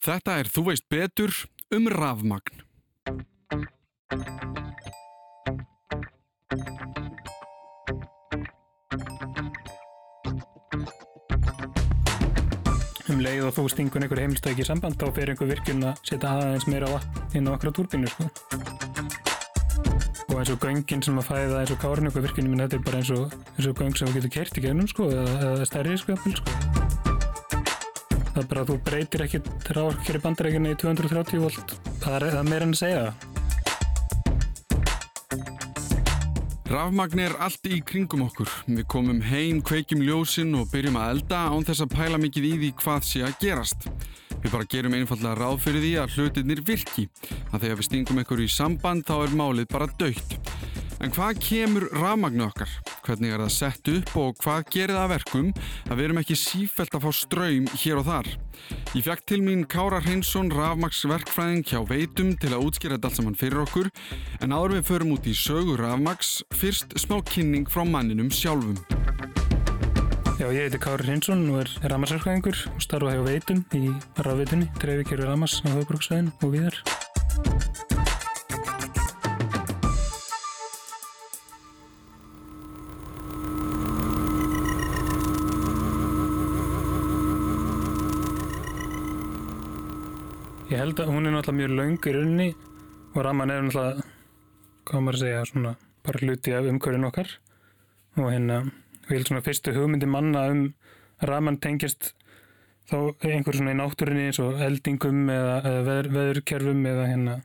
Þetta er Þú veist betur um rafmagn. um leið og þú stingur einhver heimilstæki samband þá fer einhver virkun að setja aðeins meira vatn inn á okkar túrbínu sko. og eins og göngin sem að fæða eins og kárun einhver virkun minn þetta er bara eins og, eins og göng sem þú getur kert í gegnum sko, eða, eða stærri sko, sko. Það er bara að þú breytir ekki rákjari bandarækjunni í 230 volt það er, það er meira en að segja það Rafmagn er allt í kringum okkur. Við komum heim, kveikjum ljósin og byrjum að elda án þess að pæla mikið í því hvað sé að gerast. Við bara gerum einfallega ráð fyrir því að hlutinir virki. Að þegar við stingum einhverju í samband þá er málið bara dögt. En hvað kemur rafmagnu okkar? Hvernig er það sett upp og hvað gerir það verkum að við erum ekki sífælt að fá ströym hér og þar? Ég fekk til mín Kára Hreinsson, rafmagsverkfræðing hjá Veitum til að útskýra þetta allt saman fyrir okkur en áður við förum út í sögu rafmags, fyrst smá kynning frá manninum sjálfum. Já, ég heiti Kári Hreinsson og er rafmagsverkfræðingur og starfa hjá Veitum í rafveitunni, dreifikjörfi rafmags á höfbruksvæðin og viðar. Ég held að hún er náttúrulega mjög laung í rauninni og ramman er náttúrulega, hvað maður að segja, svona bara hluti af umhverfin okkar og hérna, við heldum svona fyrstu hugmyndi manna um ramman tengjast þá einhver svona í náttúrinni eins og eldingum eða, eða veður, veðurkerfum eða hérna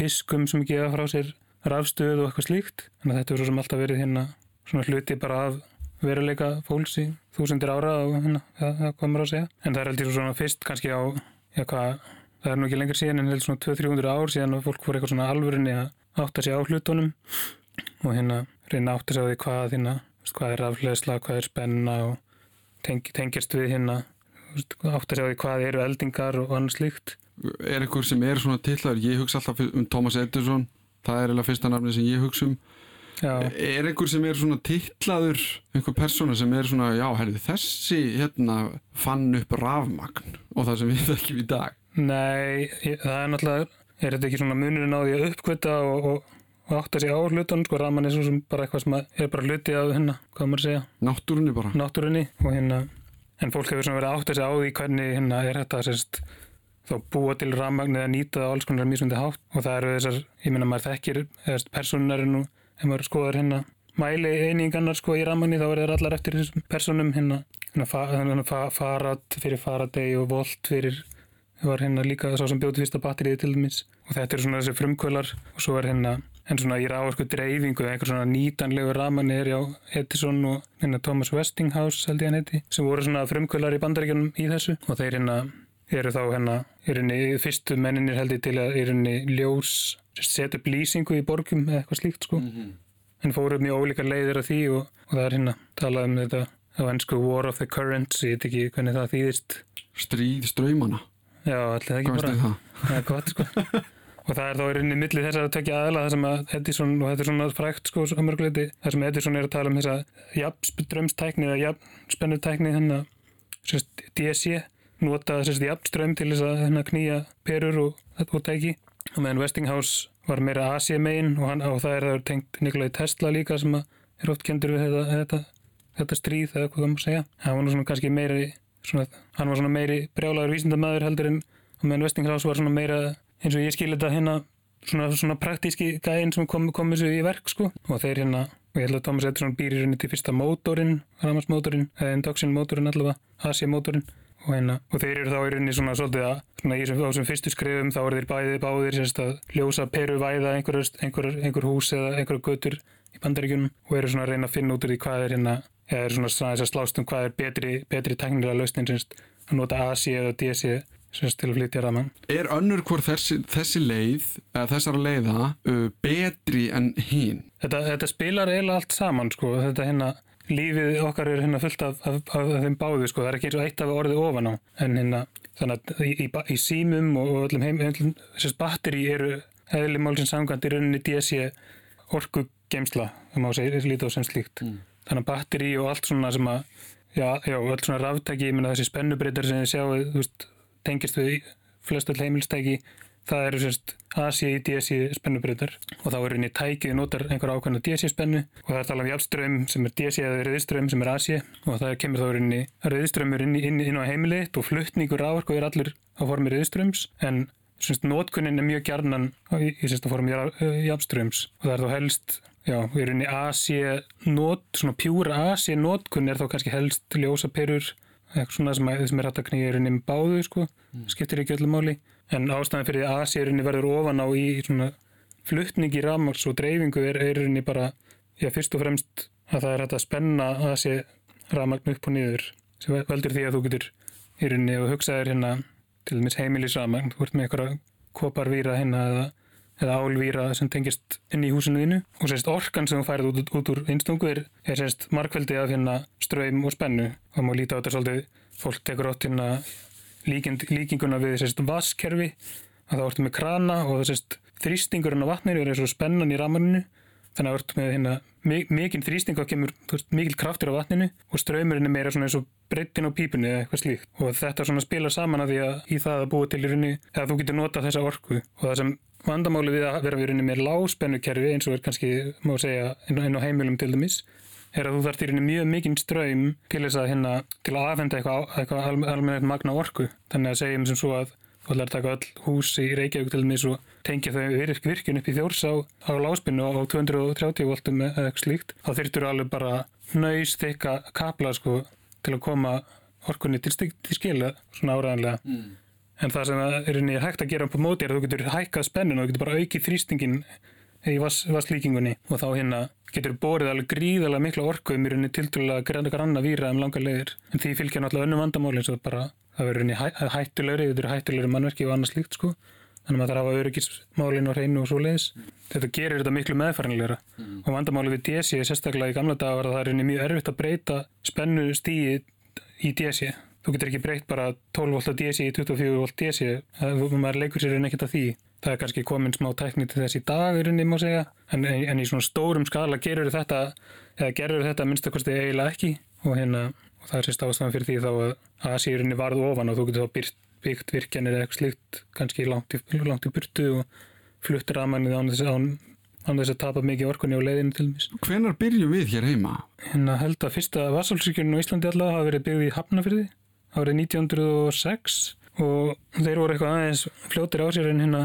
fiskum sem gefa frá sér rafstöð og eitthvað slíkt. Þannig að þetta er svo sem alltaf verið hérna svona hluti bara af veruleika fólks í þúsundir ára og hérna, það, það komur að segja. En það er heldur svona fyrst kannski á, já hvað, það er nú ekki lengur síðan en heldur svona 200-300 ár síðan og fólk voru eitthvað svona alvörinni að átta sig á hlutunum og hérna reyna átta sig á því hvað hérna, hvað er rafleðsla, hvað er spenna og tengi, tengjast við hérna átta sig á því hvað eru eldingar og annars slíkt. Er einhver sem er svona tillaður, ég hugsa alltaf um Thomas Edison, það er eiginlega fyrsta nafni sem ég hugsa um. Já. Er einhver sem er svona tillaður, einhver persóna sem er svona, já, herri, þessi hérna fann upp rafmagn og það sem við þekkjum í dag? Nei, ég, það er náttúrulega, er þetta ekki svona munurinn á því að uppkvita og, og, og átta sig á hlutunum, sko, rafmann er svo sem bara eitthvað sem er bara hluti af hérna, hvað maður segja, Náttúrunni bara. náttúrunni og hérna, en fólk hefur svona verið að átta sig á því hvernig hérna er þetta sérst þá búa til rafmagn eða nýta það á alls konar mísmundi hátt. Og það eru þessar, ég minna maður þekkir eða personarinn og ef maður skoðar hérna mæli einingarnar sko í rafmagni þá þeir allar eftir þessum personum hérna, hérna, fa, hérna fa, farad fyrir faradei og volt fyrir var hérna líka svo sem bjóti fyrsta batterið til dæmis. Og þetta eru svona þessi frumkvölar og svo er hérna en svona í ráðsku dreifingu einhver svona nýtanlegu ramanni er já Edison og hérna Thomas Westinghouse held ég hann heiti sem voru svona frumkvölar í bandaríkjunum í þessu. Og þeir hérna eru þá hérna hérna fyrstu menninir held ég til að hérna ljós setja upp lýsingu í borgum eða eitthvað slíkt sko. En fóru mjög ólíkar leiðir af því og, og það er hérna talað um þetta á ennsku War of the Currents ég veit ekki hvernig það þýðist. Stríð ströymana. Já, allir það ekki bara það? Það er gott sko Og það er þá í rauninni milli þess að tekja aðla það sem að Edison, og þetta er svona frækt sko á mörguleiti, það sem Edison er að tala um þessa jafnströmstækni eða jafnspennutækni hennar sérst DC, nota sérst jafnström til þess að hennar knýja perur og þetta og tæki og meðan Westinghouse var meira Asia megin og, hann, og það er það tengt Nikolai Tesla líka sem að er oft kendur við þetta, þetta, þetta stríð eða hvað það má segja. Hann var nú svona kannski meiri svona, hann var svona meiri brjálagur vísindamæður heldur en meðan Westinghouse var svona meira eins og ég skil þetta hérna svona, svona praktíski gæðin sem kom, kom þessu í verk sko. Og þeir hérna og ég held að Thomas Edison býr í rauninni til fyrsta mótorinn ramarsmótorinn, eða induction mótorinn allavega, Asia mótorinn og hérna og þeir eru þá í rauninni svona svolítið að svona í þessum, fyrstu skrifum þá eru þeir bæði báðir sérst að ljósa peru væða einhver, einhver, einhver hús eða einhver götur í bandaríkjunum og eru svona að reyna að finna út úr því hvað er hérna eða eru svona þess að slást um hvað er betri, betri teknilega lausnin sérst að nota AC eða DC sérst til að flytja raman. Er önnur hvort þessi, þessi leið, eða þessara leiða, uh, betri en hinn? Þetta, þetta spilar eiginlega allt saman sko, þetta hérna lífið okkar er hérna fullt af, af, af þeim báðu sko, það er ekki eins og eitt af orðið ofan á en hérna, þannig að í, í, í símum og öllum heim, öllum, þessast batteri eru eðli málsins samkvæmt í rauninni DC orku geimsla, það má segja lítið á sem slíkt. Þannig að batteri og allt svona sem að, já, já, allt svona ráftæki, ég menna þessi spennubreitar sem þið sjáu, þú veist, tengist við flest öll heimilstæki það eru sérst í DC spennubreytar og þá er henni tækið notar einhver ákveðna DC spennu. Og það er talað um jafnströym sem er DC eða reyðströym sem er AC og það kemur þá henni reyðströymur inn, inn, inn á heimiliðt og fluttningur áverk og er allur á formi reyðströyms en semst notkunnin er mjög gjarnan í, í sérst á formi jafnströyms og það er þá helst Já, í AC not, svona pjúra AC notkunn er þá kannski helst ljósaperur, eitthvað svona sem, sem er að knýja erinn með báðu, sko, mm. skiptir ekki öllu máli en ástæðan fyrir að AC-rinni verður ofan á í svona fluttningi rafmaks og dreifingu er rinni bara, já fyrst og fremst að það er hægt að spenna AC-rafmagn upp og niður sem veldur því að þú getur í rinni og hugsaðir hérna til dæmis heimilisrafmagn, þú ert með eitthvað koparvíra hérna eða, eða álvíra sem tengist inn í húsinu þínu. Og sérst orkan sem þú færið út, út úr einstungu er, er sérst markveldi af hérna ströym og spennu. Og maður líti á þetta svolítið, fólk tekur átt hérna líkinguna við sérst, vaskerfi að það vortum með krana og sérst, þrýstingurinn á vatninu er eins og spennan í ramarinu þannig að það vortum með hérna, mikinn þrýsting og kemur mikil kraftur á vatninu og ströymurinn er meira eins og breytin á pípunni eða eitthvað slíkt. Og þetta spila saman að því að í það að búa til í rauninni að þú getur nota þessa orku. Og það sem vandamáli við að vera við rauninni með lágspennukerfi eins og er kannski má segja inn á heimilum til dæmis er að þú þarf til rauninni mjög mikinn ströym til þess að hérna, til að afhenda eitthvað, eitthvað almennt magna orku. Þannig að segjum sem svo að þú ætlar að taka öll hús í Reykjavík til dæmis og tengja þau virk, virkun upp í þjórs á, á láspinnu á 230 voltum eða eitthvað slíkt. Þá þurftur alveg bara nöys þykka kapla sko til að koma orkunni til, til skila svona áræðanlega. Mm. En það sem er, hægt að gera upp á móti er að þú getur hækkað spennun og þú getur bara aukið þrýstingin í vasslíkingunni og þá hérna getur borið alveg gríðalega mikla orku um í rauninni tildulega granna víra um langa leiðir. En því fylgja náttúrulega önnu vandamáli eins og bara það verður rauninni hæ, hættulegri þetta eru hættulegri mannverki og annað slíkt sko. Þannig að maður þarf að hafa öryggismálin og hreinu og svo leiðis þetta gerir þetta miklu meðfærinlegra mm. og vandamáli við DSI sérstaklega í gamla daga var að það er rauninni mjög erfitt að breyta spennu stíi í DSI þú getur ekki breytt bara 12 volt DSI í 24 volt DSI maður leikur sér en ekkert að því. Það er kannski komin smá tækni til þess í dagurinn má segja, en, en í svona stórum skala gerur þetta, eða gerur þetta minnstakosti eiginlega ekki. Og hérna og það er sérst ástæðan fyrir því þá að Asíurinni varð ofan og þú getur þá byggt, byggt virkjanir eða eitthvað slikt kannski langt í, langt í burtu og fluttir aðmænið án þess að án þess að tapa mikið orkunni á leiðinu til dæmis. Hvenar byrjum við hér heima? Hérna held að fyrsta vassálsíkjörnum á Íslandi allavega hafi verið byggð í Hafnafyrði árið 1906 og þeir voru eitthvað aðeins fljóttir á sér en hérna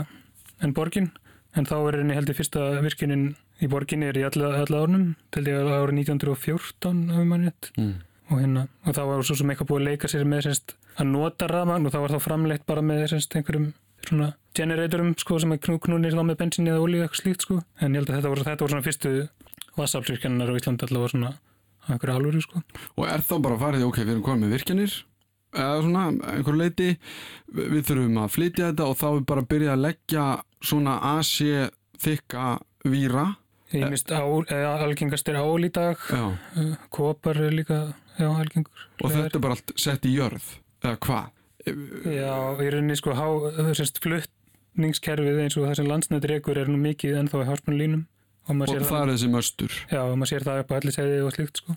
en borgin. En þá er henni heldur fyrsta virkinin í borgin er í alla, alla árnum til því að árið 1914 af mannett mm. og hérna og þá var svo sem eitthvað búið að leika sér með semst, að nota rafmagn og þá var þá framleitt bara með semst, einhverjum svona generatorum sko sem er knúknunir þá með bensin eða ólíu eitthvað slíkt sko. En ég held að þetta voru, þetta voru svona fyrstu vassaflirkennar á Íslandi allavega svona að einhverju alvöru sko. Og er þá bara farið, ok, við erum komið með virkjanir eða svona einhver leiti við þurfum að flytja þetta og þá er bara að byrja að leggja svona asi þykka víra. Ég mist algengast er ál í dag. Eh, kopar er líka já, algengur. Og þetta er bara allt sett í jörð eða hvað? Já, í rauninni sko há, sérst, fluttningskerfið eins og það sem landsnættir ekkur er nú mikið ennþá í hálspunlínum og, og það er þessi möstur. Já, og maður sér það upp á allir segði og slikt sko.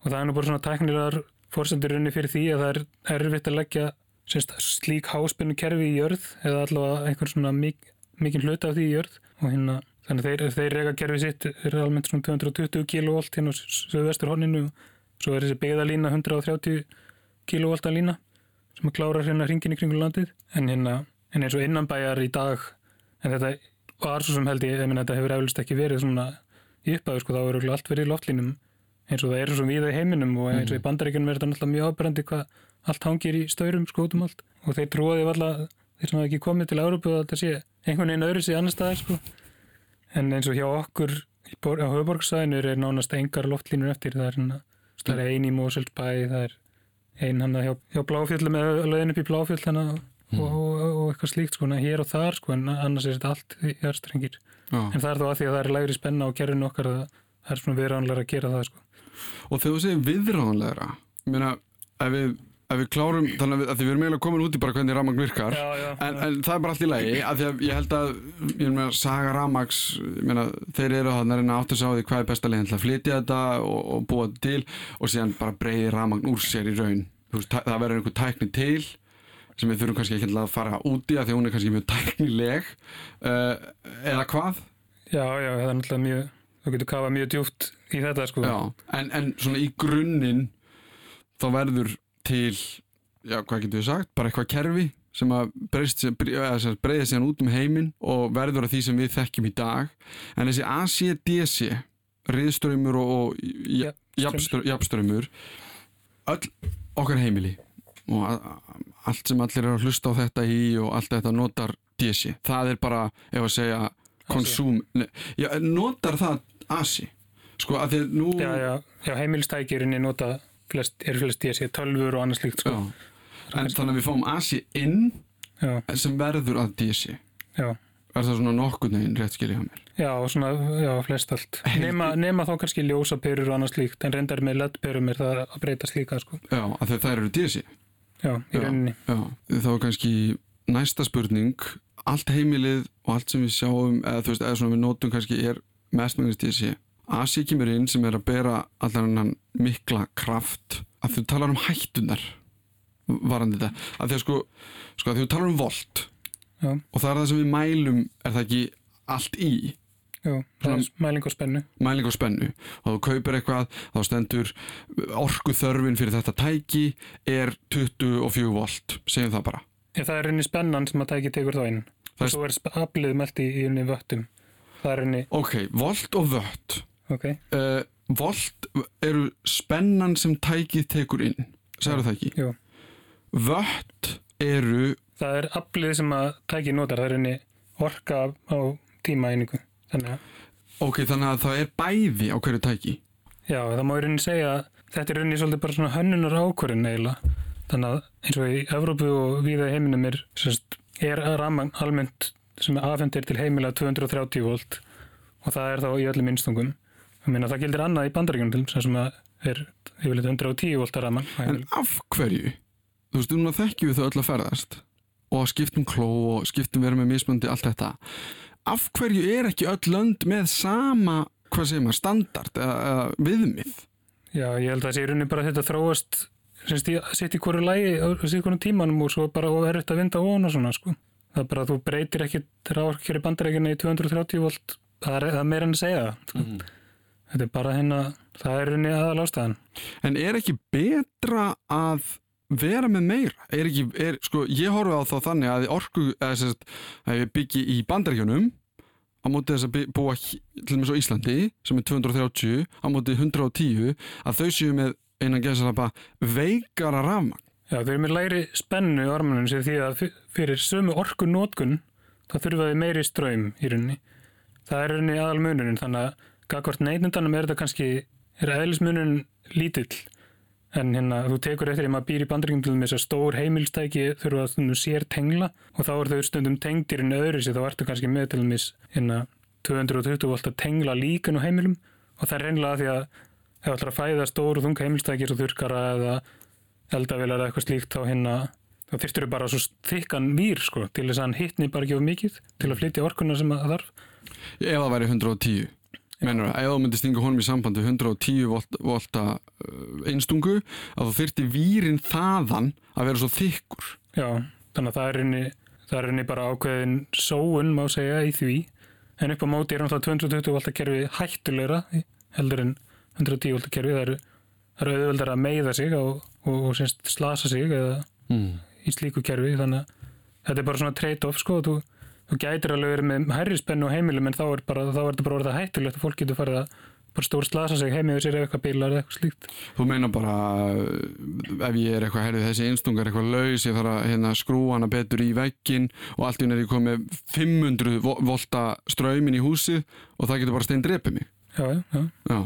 Og það er nú bara svona tæknilegar fórsendurunni fyrir því að það er erfitt að leggja semst, slík háspennu kerfi í jörð eða allavega einhvern svona mik mikinn hluta af því í jörð. Og hérna þannig þeir, þeir rega kerfi sitt er almennt svona 220 kV hérna á söðvestur honinu og svo er þessi beigðalína 130 kV lína sem að klára hérna hringin í kringul landið. En hérna en eins og innanbæjar í dag en þetta var svo sem held ég, ég menn þetta hefur eflust ekki verið svona í uppæðu sko þá eru allt verið í loftlínum eins og það er svo við í heiminum og eins og í mhm. bandaríkunum er þetta náttúrulega mjög ábærandi hvað allt hangir í staurum skótum allt og þeir trúaði alltaf þeir sem hafa ekki komið til Európa að þetta sé einhvern veginn öðru sig annar staðar sko. en eins og hjá okkur á höfuborgsæðinu er nánast engar loftlínur eftir það er, hana, það er ein í Moselsbæ það er ein hann hjá, hjá Bláfjöld með löðin upp í Bláfjöld hana, mm. og, og, og eitthvað slíkt sko, hér og þar sko, en annars er þetta allt í hérstrengir en það er þá að því að það er lægri spenna á kerfinu okkar það, er svona viðránlega að gera það sko og þegar þú segir viðráðanlegra meina, ef við, ef við klárum þannig að, að við erum eiginlega komin út í bara hvernig Ramags virkar já, já, en, en það er bara allt í lagi að því að ég held að ég meina, saga Ramags meina, þeir eru að reyna átt að sá því hvað er besta leginn til að flytja þetta og, og búa þetta til og síðan bara breyði Ramagn úr sér í raun. Veist, það verður einhver tækni til sem við þurfum kannski ekki að fara út í að því hún er kannski mjög tæknileg. Uh, eða hvað? Já, já, það er náttúrulega mjög, þú getur kafað mjög djúpt í þetta sko. Já, en, en svona í grunninn þá verður til já, hvað getur við sagt, bara eitthvað kerfi sem að breyðist síðan út um heiminn og verður að því sem við þekkjum í dag. En þessi ACDC riðströymur og, og jafnströymur öll okkar heimili og allt sem allir eru að hlusta á þetta í og allt þetta notar DC, það er bara ef að segja konsum, já, notar það ASI sko að því að nú Já, já, já heimilstækjurinni nota flest, eru flest DC, tölfur og annars líkt sko. en þannig að við fáum ASI inn já. sem verður að DC Já Er það svona nokkur neginn rétt skiljið á mér? Já, svona, já, flest allt. Nema, nema þá kannski ljósaperur og annars líkt, en reyndar með leddperum er það að breytast líka, sko. Já, að þau eru DC. Já, í rauninni. Já, þá er kannski næsta spurning, allt heimilið og allt sem við sjáum, eða þú veist, eða svona við nótum kannski er mestmengist DC. Asi kemur inn sem er að bera hennan mikla kraft, að þú talar um hættunar varandi þetta. Að því að sko, sko að þú talar um volt Já. og það er það sem við mælum er það ekki allt í Jú, mæling og spennu mæling og spennu og þú kaupir eitthvað þá stendur orgu þörfin fyrir þetta tæki er 24 volt segjum það bara ja, það er henni spennan sem að tæki tekur þá inn. Og svo er aflið meld í unni vöttum. Það er henni ok, volt og vött. Okay. uh, volt eru spennan sem tækið tekur inn. Segir það ekki? Jú. vött eru það er aflið sem að tæki notar, það er henni orka á tímaeiningu. Þannig að ok, þannig að það er bæði á hverju tæki? Já, það má rauninni segja þetta er rauninni svolítið bara svona hönnunar ákvörðin eiginlega, þannig að eins og í Evrópu og viða heiminum er sérst, er raman almennt sem er afhendir til heimila 230 volt og það er þá í öllum innstungum Meina, það gildir annað í bandaríkunum til sem að er yfirleitt 110 voltar raman En af hverju? Þú veist, núna þekkjum við þau öll að ferðast og skiptum kló og skiptum vera með mismöndi allt þetta. Af hverju er ekki öll lönd með sama, hvað segir maður, standard eða, eða viðmið? Já, ég held að það sé í rauninni bara þetta þróast sitt í hverju lægi sitt hverju tímanum og svo bara er þetta að vinda ofan og svona sko. Það er bara að þú breytir ekki rákjör í bandaríkina í 230 volt, það er, það er meira en að segja það. Mm. Þetta er bara hérna, það er rauninni aðal ástæðan. En er ekki betra að vera með meira? Er ekki, er, sko, ég horfi á þá þannig að orku, eða sérst, að ég byggi í bandaríkjunum á móti þess að búa til og með svo Íslandi sem er 230 á móti 110 að þau séu með einan geðsalapa veikara rafmagn. Já, þau eru með læri spennu í ormanunum sér því að fyrir sömu orku nótkun þá þurfaði meiri ströym í rauninni. Það er rauninni aðal munurinn þannig að Gagvart neytundanum er þetta kannski, er eðlismunum lítill en hérna þú tekur eftir því að maður býr í bandringum til þess að stór heimilstæki þurfa að stundum sér tengla og þá er þau stundum tengdir inn öðru sér þá ertu kannski með til þess hérna 220 volt að tengla líkan á heimilum og það er reynilega því að ef ætlar að fæða stór og þunga heimilstæki svo þurkara eða eldavilar eða eitthvað slíkt þá hérna þá þurftur þau bara svo þykkan vír sko til þess að hann hittni bara ekki of mikið til að flytja orkuna sem það þarf. Ef það væri 110 Menur, ef þú myndir stinga honum í sambandi 110 volt, volta uh, einstungu að þú þyrti výrin þaðan að vera svo þykkur. Já, þannig að það er inni, það er inni bara ákveðin sóun má segja í því. En upp á móti er náttúrulega 220 volta kerfi hættulegra heldur en 110 volta kerfi það eru, eru auðvöldar að meiða sig og, og, og semst slasa sig eða mm. í slíku kerfi þannig að þetta er bara svona trade-off sko og þú þú gætir alveg verið með hærri spennu á heimilum en þá er, bara, þá er þetta bara orðið hættulegt og fólk getur farið að bara stór slasa sig heimið sér eða eitthvað bílar eða eitthvað slíkt. Þú meina bara ef ég er eitthvað herrið þessi einstungar eitthvað laus, ég þarf að hérna, skrúa hana betur í veggin og allt í hún er ég komið 500 volta ströymin í húsið og það getur bara stein drepið mig. Já, já. já.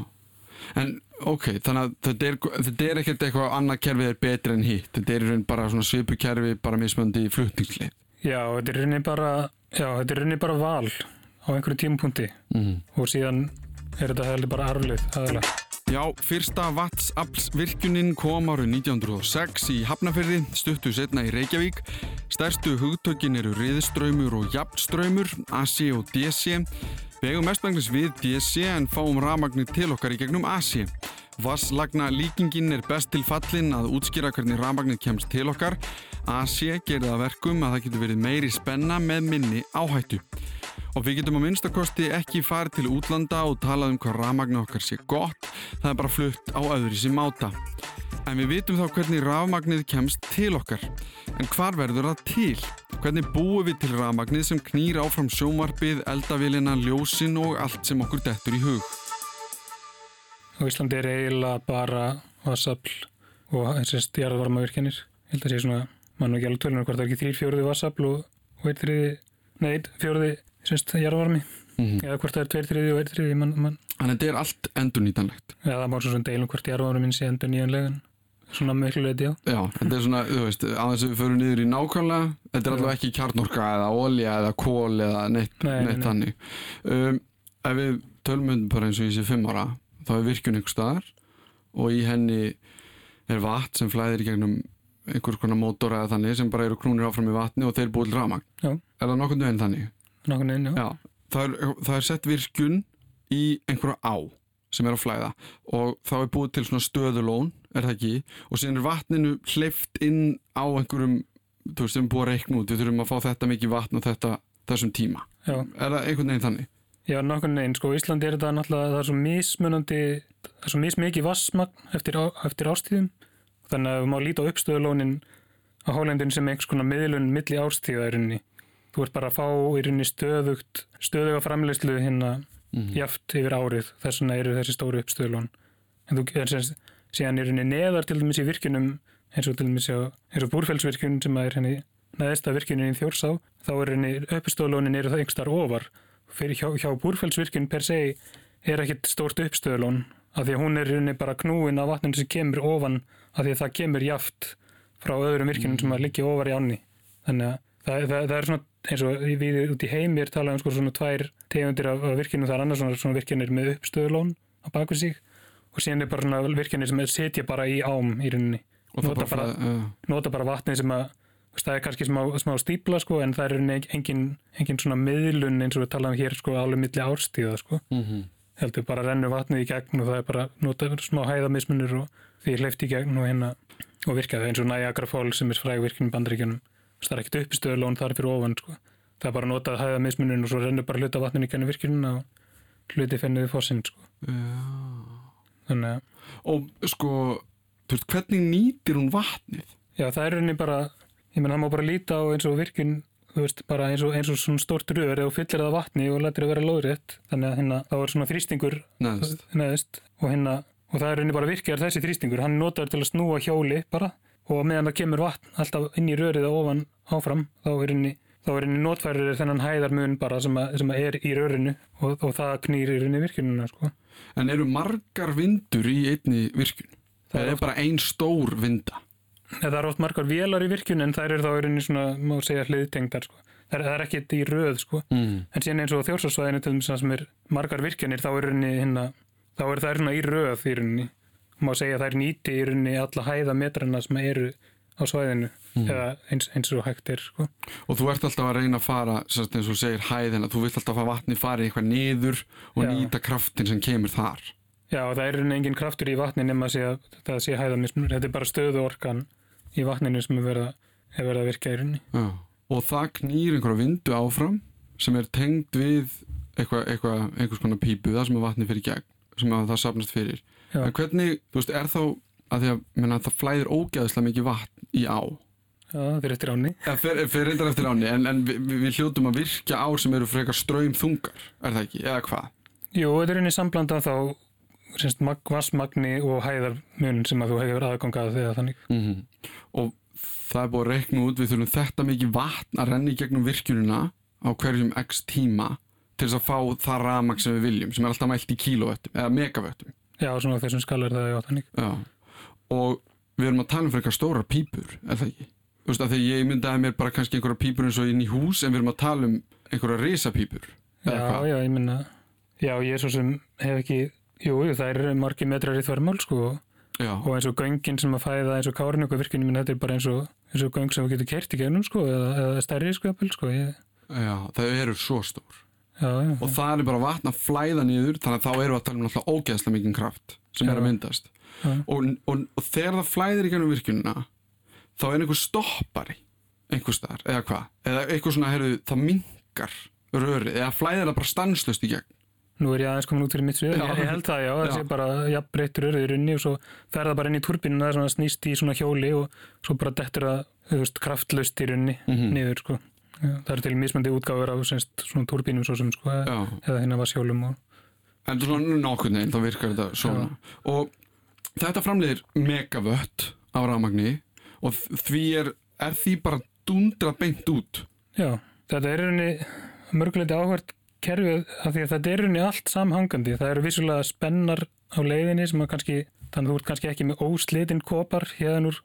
En ok, þannig að þetta er, þetta er ekkert eitthvað annað kerfið er betur en hitt. Þetta er bara svona svipu kerfi bara mismöndi flutningslið. Já, þetta er rauninni bara, já, þetta er rauninni bara val á einhverju tímpunkti mm. og síðan er þetta hefði bara arflið aðalega. Já, fyrsta vatnsaflsvirkjunin kom árið 1906 í Hafnafyrði, stuttu setna í Reykjavík. Stærstu hugtökin eru riðströymur og jafnströymur, AC og DC. Við eigum mestmenglis við DC en fáum rafmagnir til okkar í gegnum Asi. Vasslagna líkingin er best til fallin að útskýra hvernig rafmagnir kemst til okkar. Asi gerir það verkum að það getur verið meiri spenna með minni áhættu. Og við getum á minnstakosti ekki farið til útlanda og talað um hvað rafmagnir okkar sé gott. Það er bara flutt á öðri sem máta. En við vitum þá hvernig rafmagnið kemst til okkar. En hvar verður það til? Hvernig búum við til rafmagnið sem knýr áfram sjómarpið, eldavélina, ljósin og allt sem okkur dettur í hug? Á Íslandi er eiginlega bara vassafl og þessist jarðvarmavirkjanir. Ég held að sé svona, mann og ekki alveg tölunum hvort það er ekki þrýr fjóruði vassafl og, eitt þriði, nei, einn fjóruði þessist jarðvarmi. Mm Eða hvort það er tveir þriði og eitt þriði. Þannig að þetta er allt endurnýtanlegt. Eða það má svo svona deilum hvort jarðvarmi minn sé endur nýjanlegan. Svona miklu leiti, já. Já, þetta er svona, þú veist, aðeins að við förum niður í nákvæmlega, þetta er allavega ekki kjarnorka eða olja eða kól eða neitt, Nei, nei, neitt nei. Um, ef við tölum um bara eins og ég sé fimm ára, þá er virkjun einhver staðar og í henni er vatn sem flæðir gegnum einhvers konar mótor eða þannig sem bara eru knúnir áfram í vatni og þeir búið til rafmagn. Já. Er það nokkurnu veginn þannig? Nákvæmlega inn, já. Já, það er, það er sett virkun í einhverja á sem er að flæða og þá er búið til svona stöðulón, er það ekki og síðan er vatninu hleyft inn á einhverjum, þú veist, sem er búið að reikna út við þurfum að fá þetta mikið vatn og þetta þessum tíma. Já, Er það einhvern veginn þannig? já nákvæmlega inn. Sko, Íslandi er þetta náttúrulega, það er svo mismunandi, það er svo mismikið vassmagn eftir, á, eftir ástíðum. Þannig að við má líta á uppstöðulónin á hálendin sem einhvers konar miðlun milli ástíða í rauninni. Þú ert bara að fá í rauninni stöðugt, stöðuga framleyslu hérna Mm. jaft yfir árið. Þess vegna eru þessi stóru uppstöðulón. En þú er síðan í rauninni neðar til dæmis í virkunum eins og til dæmis á, eins og búrfellsvirkun sem er henni neðsta virkunin í Þjórsá, þá er henni uppstöðulónin eru það einhver ofar. Fyrir hjá, hjá búrfellsvirkun per se er ekkit stórt uppstöðulón af því að hún er rauninni bara knúin af vatninu sem kemur ofan af því að það kemur jaft frá öðrum virkunum sem að liggja ofar í ánni. Þannig að það, það, það er svona eins og við út í heimi er talað um sko svona tvær tegundir af, af virkinu, það er annars svona, virkinir með uppstöðulón á baku sig og síðan er bara virkinir sem setja bara í ám í rauninni. Nota bara, bara- bara Nota bara vatnið sem að það er kannski smá, smá stípla sko en það er engin, engin svona miðlun eins og við talaðum hér sko alveg milli árstíða sko. mm Heldur bara rennur vatnið í gegn og það er bara nota smá hæðamismunur og því hleyft í gegn og hérna og virkaði eins og Niagara Falls sem er fræg virkin í bandaríkjunum. Það er ekkert uppistöðulón þar fyrir ofan sko. Það er bara notað hæðamismunum og svo rennur bara hluta vatninu í gennum virkinuna og hluti fenniði fossinn sko. Þannig að Og sko, þú veist, hvernig nýtir hún vatnið? Já, það er rauninni bara, ég menn, það má bara líta á eins og virkun, þú veist, bara eins og, eins og svona stórt rör og fyllir það vatni og lætir það vera lóðrétt, þannig að hérna, þá er svona þrýstingur Neðst. neðist og hérna, og það er rauninni bara virkjar þessi þrýstingur, hann notar til að snúa hjóli bara og meðan það kemur vatn alltaf inn í rörið og ofan áfram, þá er rauninni, þá er rauninni notfærir þennan hæðarmun bara sem, að, sem að er í rörinu og, og það knýr í rauninni virkununa, sko. En eru margar vindur í einni virkun? Það Það er er bara ein stór vinda. Eða það er oft margar vélar í virkun en þær eru þá rauninni svona, má segja, hliðtengdar, sko. Það er, það er ekkit í röð, sko. Mm. En síðan eins og þjórsásvæðinu til þess að sem er margar virkjanir þá er rauninni hérna, þá er það svona í röð í rauninni. Má segja að það er nýti í rauninni alla hæða metrana sem eru á svæðinu eða eins, eins og hægt er sko. Og þú ert alltaf að reyna að fara, sérst eins og segir hæðina, þú vilt alltaf að vatni fari eitthvað niður og Já. nýta kraftin sem kemur þar. Já, og það er engin kraftur í vatni nema að sé að það sé hæðamismunur. Þetta er bara stöðu orkan í vatninu sem er verið að, er að virka í rauninni. Og það knýr einhverja vindu áfram sem er tengd við eitthvað, eitthvað, einhvers konar pípu, það sem er vatni fyrir gegn, sem að það sapnast fyrir. Já. En hvernig, þú veist, er þá að því að menna, það flæðir ógeðslega mikið vatn á. Já, það er eftir áni. Fer, fer reyndar eftir áni, en, en við, við hljótum að virkja á sem eru frekar ströym þungar, er það ekki, eða hvað? Jú, þetta er rauninni samblanda þá semst, mag, vassmagni og hæðarmun sem að þú hefur aðgangað þegar þannig. Mm Og það er búið að reikna út, við þurfum þetta mikið vatn að renna í gegnum virkjunina á hverjum x tíma til þess að fá það ramag sem við viljum, sem er alltaf mælt í kílóvettum eða megavöttum. Já, svona þessum skalar það já þannig. Já. Og við erum að tala um frekar stóra pípur, er það ekki? Þú veist, að því ég myndaði mér bara kannski einhverja pípur eins og inn í hús, en við erum að tala um einhverja risapípur. Já, hvað? já, ég minna, já, ég er svo sem hef ekki, jú, það er margi metrar í þvermál, sko, Já. og eins og göngin sem að fæða eins og kárnöku virkinu minn, þetta er bara eins og, eins og göng sem við getum kert í gegnum, sko, eða, eða stærri, sko, sko, ég, Já, það eru svo stór. Já, já, og það er bara vatn að flæða niður þannig að þá við að tala um náttúrulega ógeðslega mikinn kraft sem er að myndast. Og, og, og þegar það flæðir í gennum virkunina þá er einhver stoppari einhver staðar, eða hvað? Eða eitthvað svona, heyrðu, það minkar rörið, eða flæðir það bara stanslust í gegn. Nú er ég aðeins komin út fyrir mitt svið, ég, ég held það já, það sé bara jafnbreyttur örður inni og svo fer það bara inn í svona snýst í svona hjóli og svo bara dettur það, þú veist, kraftlust í runni Mhm. niður, sko. Já, það eru til mismandi útgáfur af semst, svona turbínum svo sem, sko, eða, Já, hérna var sjólum og en svona nokkurn veginn þá virkar þetta svona. Og þetta framleiðir megavött af rafmagni og því er, er því bara dundra beint út. Já, þetta er í runni mörguleiti áhvert kerfið af því að þetta er í runni allt samhangandi, það eru vissulega spennar á leiðinni sem að kannski Þannig að þú ert kannski ekki með óslitinn kopar hérðan úr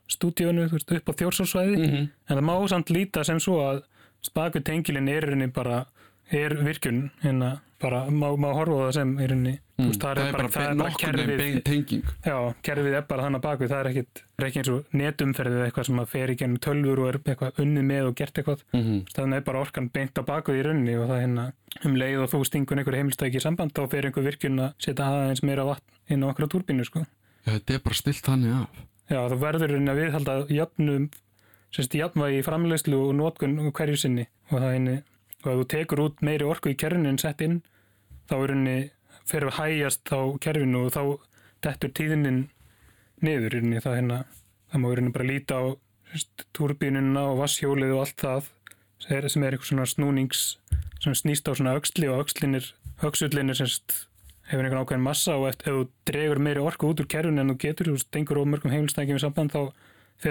veist, upp á þjórsálsvæði. mm -hmm. En það má samt líta sem svo að spaku tengilin er rauninni bara er virkun að bara má, má horfa það sem í rauninni þú veist, það er bara, það bara bein tenging. Já, kerfið er bara þannig baku það er ekkit, er ekki eins og netumferðið eitthvað sem að fer í gennum tölfur og er eitthvað unnið með og gert eitthvað. Mm -hmm. þannig er bara orkan beint á baku í rauninni og það er hérna um leið og þú stingun einhver heimilstæki í samband þá fer einhver virkun að setja aðeins meira vatn inn á okkur á túrbínu sko. Já, þetta er bara stilt þannig af. Já, þú verður rauninni að viðhalda jöfnum, semst jafnvægi í framleiðslu og notkun hverju sinni. Og það eini, og ef þú tekur út meiri orku í kerfinu en sett inn, þá er rauninni, fer að hægjast á kerfinu og þá dettur tíðinin niður rauninni, það hérna, það má rauninni bara líta á turbínuna og vasshjólið og allt það sem er, sem er eitthvað svona snúnings sem snýst á svona öxli og öxullin er semst hefur einhvern ákveðin massa og ef, þú dregur meiri orku út úr kerfinu en þú getur, þú stengur of mörgum heimilstækjum í samband þá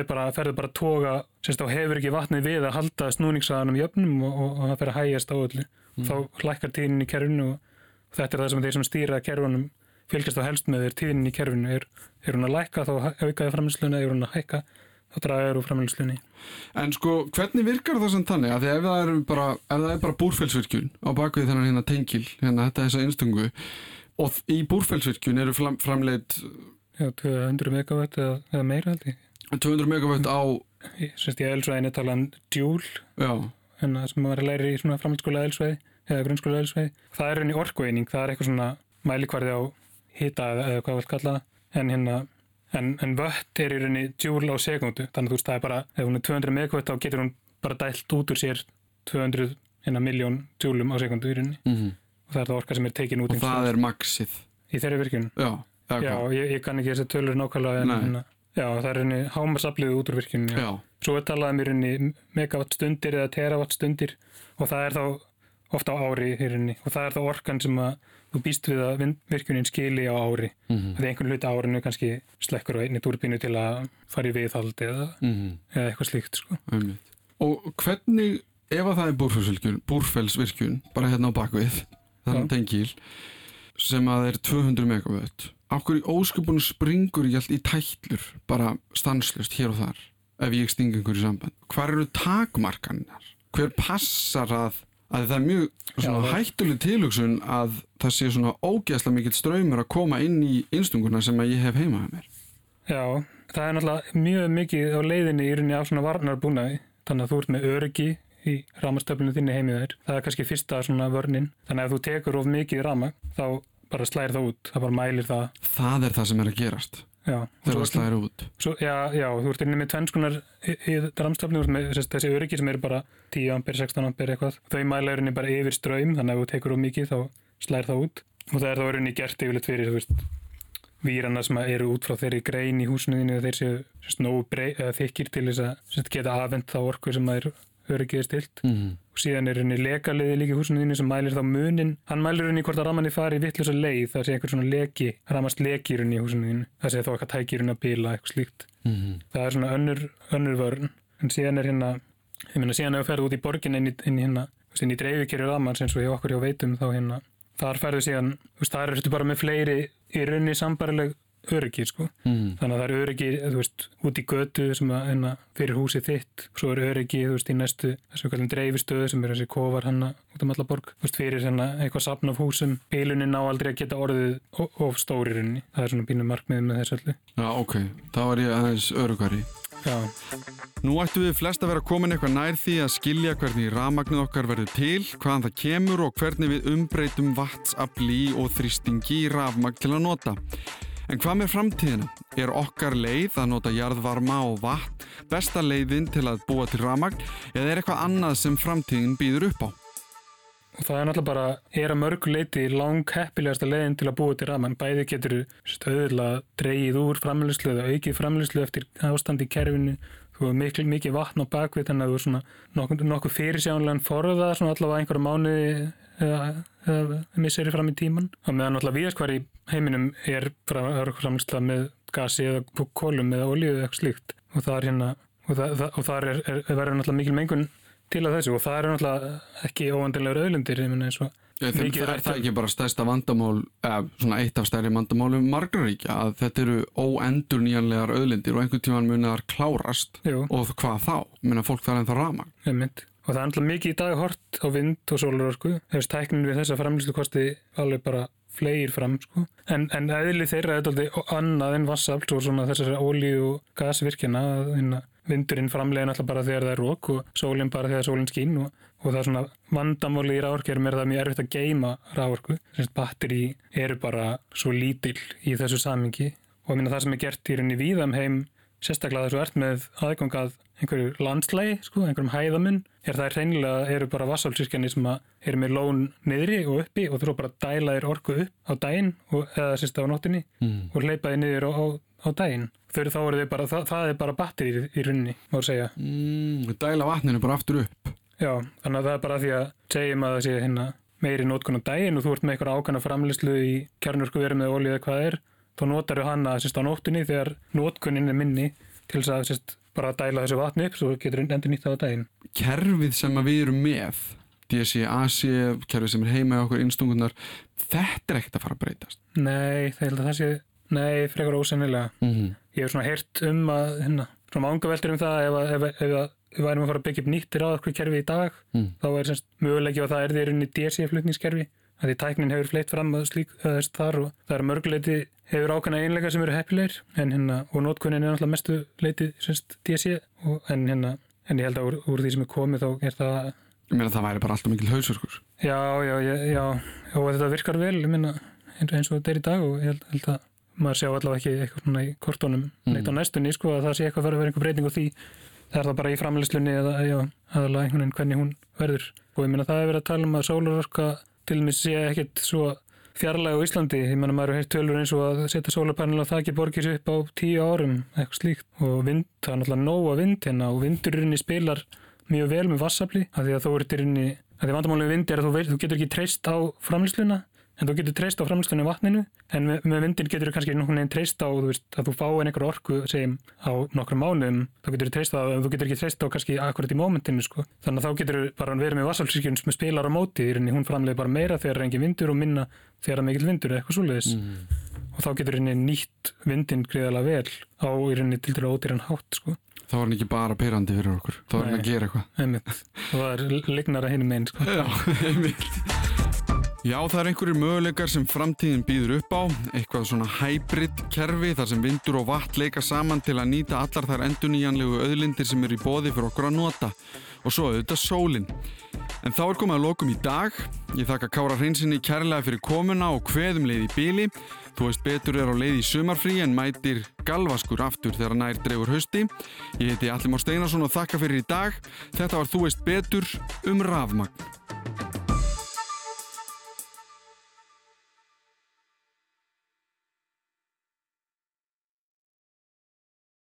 bara, ferður bara að toga, sérst þá hefur ekki vatnið við að halda snúningsaðanum jöfnum og, og, og það fer að hægjast á öllu. Þá hlækkar tíðnin í kerfinu og, og þetta er það sem þeir sem stýra kerfunum fylgjast á helst með þeir tíðnin í kerfinu. Er, er hún að lækka þá aukaði framlýsluna, er hún að hækka þá dragar úr framlýslunni. En sko, hvernig virkar það sem þannig? Af því ef það er bara, er bara búrfellsvirkjun á bakvið þennan hérna tengil, hérna þetta þessa einstungu og í búrfellsvirkjun eru fram, framleitt Já, 200 megawatt eða, eða meira held ég. 200 megavött á, Sérst í eðlisvæðinni tala um joule já, en það sem að læri í svona framhaldsskóla eðlisvæði eða grunnskóla eðlisvæði. Það er henni orkueining, það er eitthvað svona mælikvarði á hita eða eða hvað við kalla það. En hérna en, en vött er í rauninni joule á sekundu þannig að þú veist það er bara, ef hún er 200 megawatt þá getur hún bara dælt út úr sér 200 hérna miljón joulum á sekundu í rauninni. Mm og það er það orka sem er tekin út og það er maxið, í þeirri virkun. já, ég, ég kann ekki þessi tölur nákvæmlega en hérna, já, það er henni hámarsafliðu út úr virkun. Já, Svo er talað um í rauninni megawatt stundir eða terawatt stundir og það er þá ofta á ári rauninni og það er þá orkan sem að þú býst við að virkjunin skili á ári. mm Það er einhvern hluti á árinu kannski slekkur á einni túrbínu til að fara í viðhald eða, -hmm. eða eitthvað slíkt sko. Og hvernig, ef að það er búrfellsvirkjun, bara hérna á bakvið, þannig Já. tengil, sem að er 200 megavött, okkur í ósköpunum springur ég allt í tætlur, bara stanslust hér og þar, ef ég sting einhverju samband. Hvar eru takmarkannar? Hver passar að, að það er mjög hættuleg tilhugsun að það sé svona ógeðslega mikill ströymur að koma inn í innstunguna sem að ég hef heima með mér. Já, það er náttúrulega mjög mikið á leiðinni í rauninni af svona varnarbúnaði þannig að þú ert með öryggi í ramastöflunum þinni heimið þér. Það er kannski fyrsta svona vörnin. Þannig að ef þú tekur of mikið rama þá bara slæðir það út. Það bara mælir það. Það er það sem er að gerast Já, þegar það slæðir út. svo, já, já, þú ert inni með tvennskunar í, í sérst, þessi öryggi sem eru bara 10 ampere, 16 ampere eitthvað. Þau mæla rauninni bara yfir ströym þannig að ef þú tekur of mikið þá slæðir það út. Og það er þá í rauninni gert yfirleitt fyrir, výrana sem eru út frá þeirri grein í húsinu þeir séu nógu þykir til þess að geta afvend þá orku sem að er öryggið er stilt Mm. og síðan er henni lekaliði líka í húsinu þínu sem mælir þá munin. Hann mælir henni hvort að ramanni fari í vittlusa leið það sé einhver svona leki, ramast leki í henni í húsinu þínu. Það sé þá eitthvað tækir henni að bila eitthvað slíkt. Mm. það er svona önnur, önnur vörn. En síðan er hérna ég meina síðan ef þú ferð út í borgin inn í, inn í hérna inn í dreifikeri ramans eins og hjá okkur hjá veitum þá hérna þar ferðu síðan, þú veist, þar ertu bara með fleiri í raunni sambarileg öryggi sko. Mm. þannig að það er öryggi veist, út í götu sem að hérna, fyrir húsið þitt svo er öryggi veist, í næstu þessu kallum dreifistöðu sem er þessi kofar hanna út um alla borg þú veist, fyrir hérna, eitthvað sapn af húsum bílunin á aldrei að geta orðið of stóri runni það er svona pínu markmið með þessu öllu Já, ok, þá er ég aðeins örugari. Já, Nú ættu við flest að vera komin eitthvað nær því að skilja hvernig rafmagnið okkar verður til, hvaðan það kemur og hvernig við umbreytum vatnsafli og þrýstingi í rafmagn til að nota. En hvað með framtíðina? Er okkar leið að nota jarðvarma og vatn besta leiðin til að búa til rafmagn eða er eitthvað annað sem framtíðin býður upp á? það er náttúrulega bara, er að mörgu leiti lang heppilegasta leiðin til að búa til raman. Bæði getur stöðulega dreyið úr framlýslu eða aukið framlýslu eftir ástandi í kerfinu. Þú hefur mikil, mikið vatn á bakvið þannig að þú er svona nokkuð, nokkuð fyrirsjánlegan forða svona allavega einhverja mánuði eða, eða misseri fram í tíman. Og meðan náttúrulega viðast hvar í heiminum er framlýsla með gasi eða kólum eða olíu eða eitthvað slíkt. Og það er hérna, og, það, það, og þar er, er, er verður náttúrulega mikil mengun til að þessu og það eru náttúrulega ekki óvandilegur auðlindir eins og Það er það ekki bara stærsta vandamál eða svona eitt af stærri vandamálum margraríkja að þetta eru óendur nýjanlegar auðlindir og einhvern tíman munar klárast Jú. og hvað þá? Minna fólk þar en það ramag Einmitt. og það er náttúrulega mikið í dag hort á vind og sólarorku þegar tæknin við þessa framlýslu kosti alveg bara flegir fram sko. en, en eðli þeirra er þetta annað en vassafl og svona þessari ólí og gasvirkjana að hérna, vindurinn framlegin alltaf bara þegar það er rók og sólinn bara þegar sólinn skín og, og það er svona vandamáli í ráorkerum er það mjög erfitt að geima ráorku batteri eru bara svo lítill í þessu samingi og ég minna það sem er gert í rauninni víðam heim sérstaklega þessu ert með aðgangað einhverju landslægi, sko, einhverjum hæðamun er það reynilega, eru bara vassálsirkjani sem eru með lón niðri og uppi og þú bara dæla þér orku upp á daginn og, eða sérst á nóttinni mm. og þér niður á, á, á daginn. Þau þá eru þau bara, það, það er bara batteri í, runni, má segja. Mm, Dæla vatninu bara aftur upp Já, þannig að það er bara því að segjum að það sé hérna meiri nótkun á daginn og þú ert með eitthvað ákvæmna framleyslu í kjarnurku verið með ólíða hvað er þá notar þau hana sérst á nóttunni þegar nótkunin er minni til þess að sérst bara að dæla þessu vatni upp svo getur endur nýtt á daginn. Kerfið sem við erum með, DSI, AC, kerfið sem er heima í okkur innstungunar, þetta er ekkert að fara að breytast. Nei, það held að það sé, nei, frekar ósennilega. Mm -hmm. Ég hef svona heyrt um að, hérna, svona ánga veldur um það ef, ef, ef, ef við værum að fara að byggja upp nýttir á okkur kerfi í dag, mm. þá er semst möguleiki að það er því að DSI flutningskerfi að því tæknin hefur fleitt fram að slík að þar og það er mörguleiti hefur ákvæmna einlega sem eru heppilegir en hérna og nótkunnin er náttúrulega mestu leiti semst DSI og en hérna en ég held að úr, úr því sem er komið þá er það Ég meina það væri bara alltaf mikil hausverkur Já, já, já, já og þetta virkar vel, ég meina eins og þetta er í dag og ég held, held að maður sjá allavega ekki eitthvað svona í kortónum mm. neitt á næstunni sko að það sé eitthvað verið að vera einhver breyting og því er það bara í framleyslunni eða aðalega einhvern veginn hvernig hún verður? Og ég meina það er verið að tala um að sólarorka til og með sé ekkert svo fjarlæg á Íslandi, ég menna maður hefur heilt tölur eins og að setja sólarpanel á þakki borgir upp á tíu árum, eitthvað slíkt. Og vind, það er náttúrulega nóg að vind hérna og vindurinni spilar mjög vel með vassafli, af því að þú ert í rinni að því vandamálið vindi er að þú, þú getur ekki treyst á framlýsluna en þú getur treyst á framlýstunni vatninu en með, með vindin getur þú kannski nokkur neginn treyst á þú veist, að þú fá einhver orku segjum á nokkrum mánuðum þá getur þú treyst á þú getur ekki treyst á kannski akkurat í mómentinu sko. þannig að þá getur þú bara verið með vassalsíkjum sem spilar á móti, í rauninni hún framleiði bara meira þegar það er engin vindur og minna þegar það er mikil vindur eða eitthvað svoleiðis mm. og þá getur rauninni nýtt vindin greiðalega vel á í rauninni til dæra ódýran hátt sko. þá er hann ekki bara perandi fyrir okkur þá er hann að gera eitthvað það er lignara hinn með einn sko. Já, það er einhverjir möguleikar sem framtíðin býður upp á, eitthvað svona hybrid kerfi þar sem vindur og vatn leika saman til að nýta allar þær enduníjanlegu auðlindir sem eru í bóði fyrir okkur að nota og svo auðvitað sólinn. En þá er komið að lokum í dag. Ég þakka Kára Hreinsinni kærlega fyrir komuna og hveðum leið í bíli. Þú veist betur er á leið í sumarfrí en mætir galvaskur aftur þegar nær drefur hausti. Ég heiti Allimár Steinarsson og þakka fyrir í dag. Þetta var Þú veist betur um rafmagn.